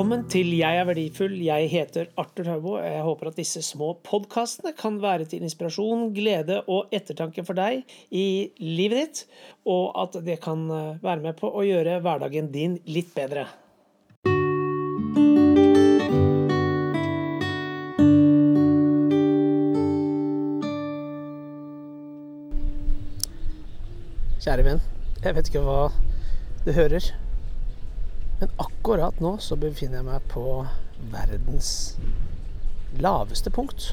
Velkommen til Jeg er verdifull. Jeg heter Arthur Haubo. Jeg håper at disse små podkastene kan være til inspirasjon, glede og ettertanke for deg i livet ditt, og at det kan eh, være med på å gjøre hverdagen din litt bedre. Kjære venn, jeg vet ikke hva du hører. Men akkurat nå så befinner jeg meg på verdens laveste punkt.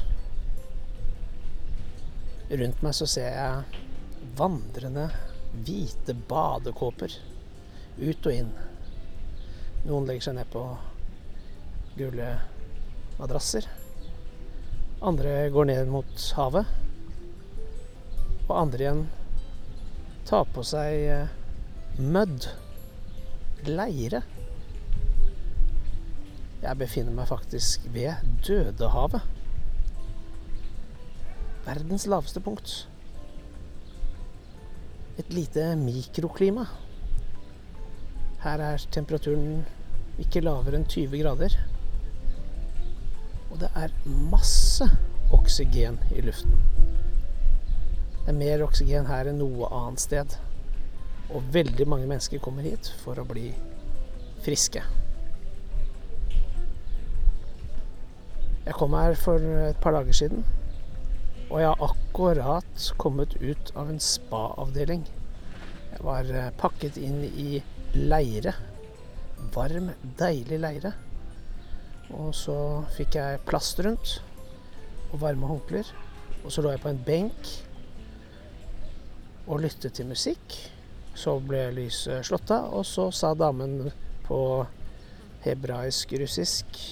Rundt meg så ser jeg vandrende hvite badekåper ut og inn. Noen legger seg ned på gule madrasser. Andre går ned mot havet. Og andre igjen tar på seg eh, mødd, leire. Jeg befinner meg faktisk ved Dødehavet. Verdens laveste punkt. Et lite mikroklima. Her er temperaturen ikke lavere enn 20 grader. Og det er masse oksygen i luften. Det er mer oksygen her enn noe annet sted. Og veldig mange mennesker kommer hit for å bli friske. Jeg kom her for et par dager siden, og jeg har akkurat kommet ut av en spa-avdeling. Jeg var eh, pakket inn i leire. Varm, deilig leire. Og så fikk jeg plast rundt og varme håndklær. Og så lå jeg på en benk og lyttet til musikk. Så ble lyset slått av, og så sa damen på hebraisk-russisk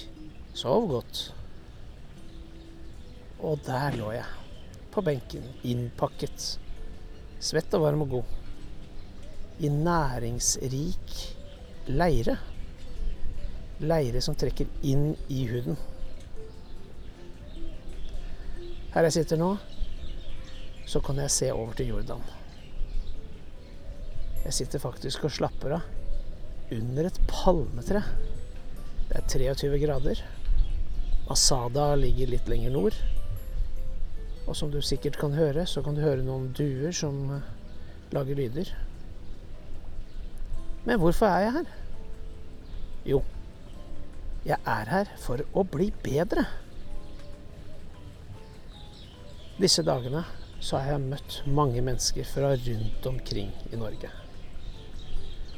'sov godt'. Og der lå jeg. På benken. Innpakket. Svett og varm og god. I næringsrik leire. Leire som trekker inn i huden. Her jeg sitter nå, så kan jeg se over til Jordan. Jeg sitter faktisk og slapper av under et palmetre. Det er 23 grader. Masada ligger litt lenger nord. Og som du sikkert kan høre, så kan du høre noen duer som eh, lager lyder. Men hvorfor er jeg her? Jo, jeg er her for å bli bedre. Disse dagene så har jeg møtt mange mennesker fra rundt omkring i Norge.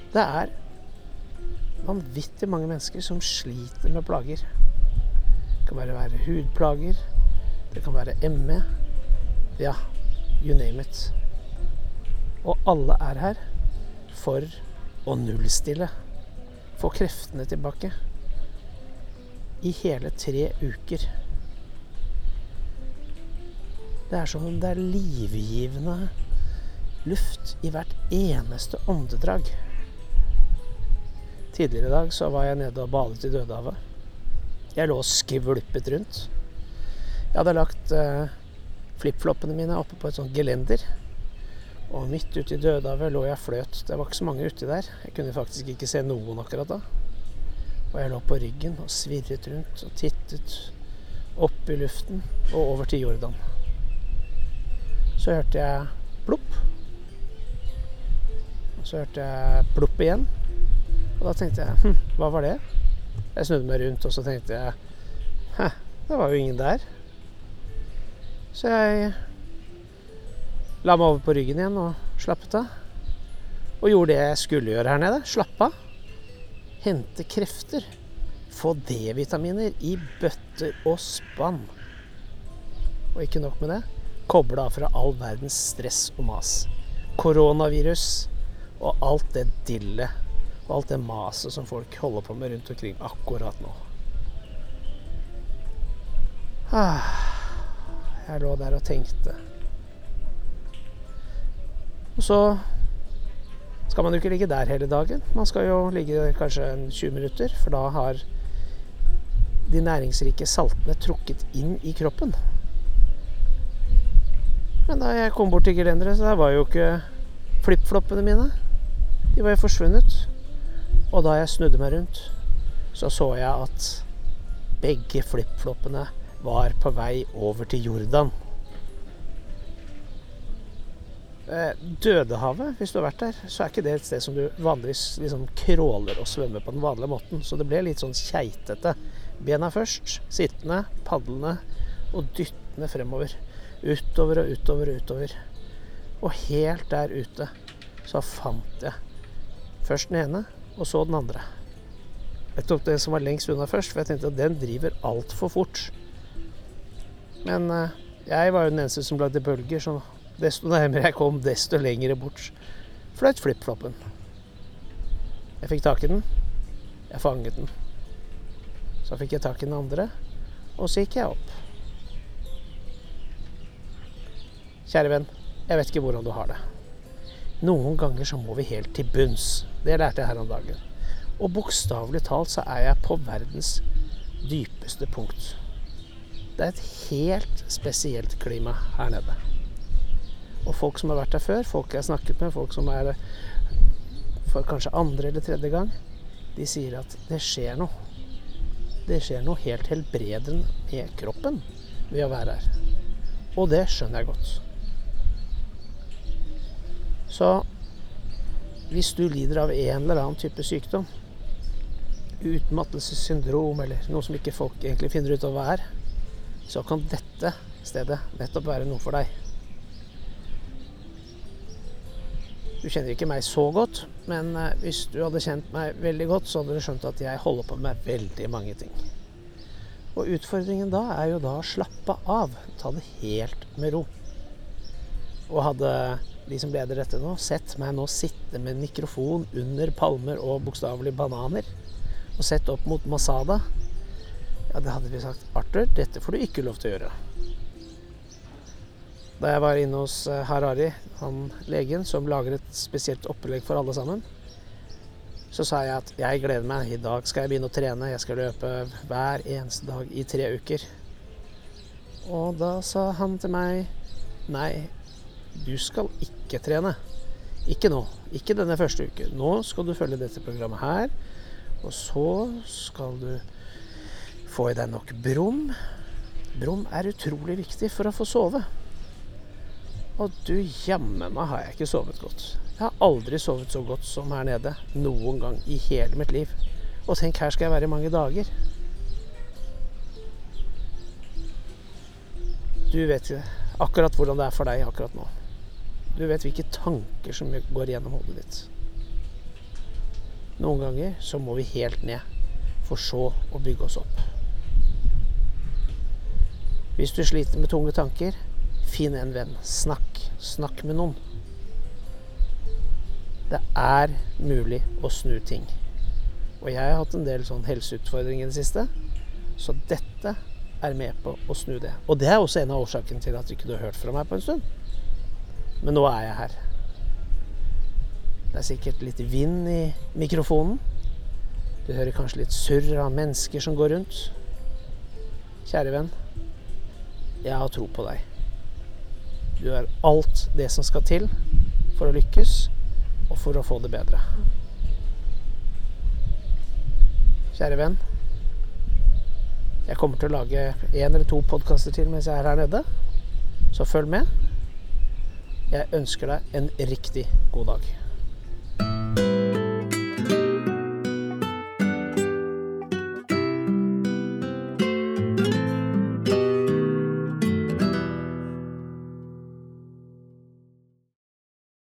Det er vanvittig mange mennesker som sliter med plager. Det kan være, hudplager, det kan være ME, ja, you name it. Og alle er her for å nullstille. Få kreftene tilbake. I hele tre uker. Det er som om det er livgivende luft i hvert eneste åndedrag. Tidligere i dag så var jeg nede og badet i Dødehavet. Jeg lå og skvulpet rundt. Jeg hadde lagt eh, flipfloppene mine oppe på et sånt gelender. Og midt ute i Dødehavet lå jeg fløt. Det var ikke så mange uti der. Jeg kunne faktisk ikke se noen akkurat da. Og jeg lå på ryggen og svirret rundt og tittet opp i luften og over til Jordan. Så hørte jeg plopp. Og så hørte jeg plopp igjen. Og da tenkte jeg hm, hva var det? Jeg snudde meg rundt, og så tenkte jeg hæ, det var jo ingen der. Så jeg la meg over på ryggen igjen og slappet av. Og gjorde det jeg skulle gjøre her nede. Slappe av. Hente krefter. Få D-vitaminer i bøtter og spann. Og ikke nok med det. Koble av fra all verdens stress og mas. Koronavirus og alt det dillet og alt det maset som folk holder på med rundt omkring akkurat nå. Ah. Jeg lå der og tenkte. Og så skal man jo ikke ligge der hele dagen. Man skal jo ligge kanskje 20 minutter, for da har de næringsrike saltene trukket inn i kroppen. Men da jeg kom bort til gelenderet, så der var jo ikke flipfloppene mine. De var jo forsvunnet. Og da jeg snudde meg rundt, så så jeg at begge flipfloppene var på vei over til Jordan. Eh, Dødehavet, hvis du har vært der, så er ikke det et sted som du vanligvis liksom crawler og svømmer på den vanlige måten. Så det ble litt sånn keitete. Bena først, sittende, padlende og dyttende fremover. Utover og utover og utover. Og helt der ute så fant jeg først den ene, og så den andre. Jeg tok den som var lengst unna først, for jeg tenkte at den driver altfor fort. Men eh, jeg var jo den eneste som lagde bølger, så Desto nærmere jeg kom, desto lengre bort fløyt flippfloppen. Jeg fikk tak i den. Jeg fanget den. Så fikk jeg tak i den andre, og så gikk jeg opp. Kjære venn, jeg vet ikke hvordan du har det. Noen ganger så må vi helt til bunns. Det lærte jeg her om dagen. Og bokstavelig talt så er jeg på verdens dypeste punkt. Det er et helt spesielt klima her nede. Og folk som har vært der før, folk jeg har snakket med, folk som er for kanskje andre eller tredje gang, de sier at det skjer noe. Det skjer noe helt helbredende med kroppen ved å være her. Og det skjønner jeg godt. Så hvis du lider av en eller annen type sykdom, utmattelsessyndrom eller noe som ikke folk egentlig finner ut av hva er, så kan dette stedet nettopp være noe for deg. Du kjenner ikke meg så godt, men eh, hvis du hadde kjent meg veldig godt, så hadde du skjønt at jeg holder på med veldig mange ting. Og utfordringen da er jo da å slappe av. Ta det helt med ro. Og hadde de som leder dette nå, sett meg nå sitte med mikrofon under palmer og bokstavelig bananer, og sett opp mot Masada, ja, det hadde vi sagt Arthur, dette får du ikke lov til å gjøre. Da jeg var inne hos eh, Harari, han legen som lager et spesielt opplegg for alle sammen, så sa jeg at jeg gleder meg. I dag skal jeg begynne å trene. Jeg skal løpe hver eneste dag i tre uker. Og da sa han til meg Nei, du skal ikke trene. Ikke nå. Ikke denne første uken. Nå skal du følge dette programmet her. Og så skal du få i deg nok brom. Brom er utrolig viktig for å få sove. Og du jammen meg har jeg ikke sovet godt. Jeg har aldri sovet så godt som her nede noen gang i hele mitt liv. Og tenk, her skal jeg være i mange dager. Du vet akkurat hvordan det er for deg akkurat nå. Du vet hvilke tanker som går gjennom hodet ditt. Noen ganger så må vi helt ned, for så å bygge oss opp. Hvis du sliter med tunge tanker, Finn en venn. Snakk. Snakk med noen. Det er mulig å snu ting. Og jeg har hatt en del sånn helseutfordringer i det siste, så dette er med på å snu det. Og det er også en av årsakene til at du ikke har hørt fra meg på en stund. Men nå er jeg her. Det er sikkert litt vind i mikrofonen. Du hører kanskje litt surr av mennesker som går rundt. Kjære venn, jeg har tro på deg. Du gjør alt det som skal til for å lykkes, og for å få det bedre. Kjære venn. Jeg kommer til å lage én eller to podkaster til mens jeg er her nede, så følg med. Jeg ønsker deg en riktig god dag.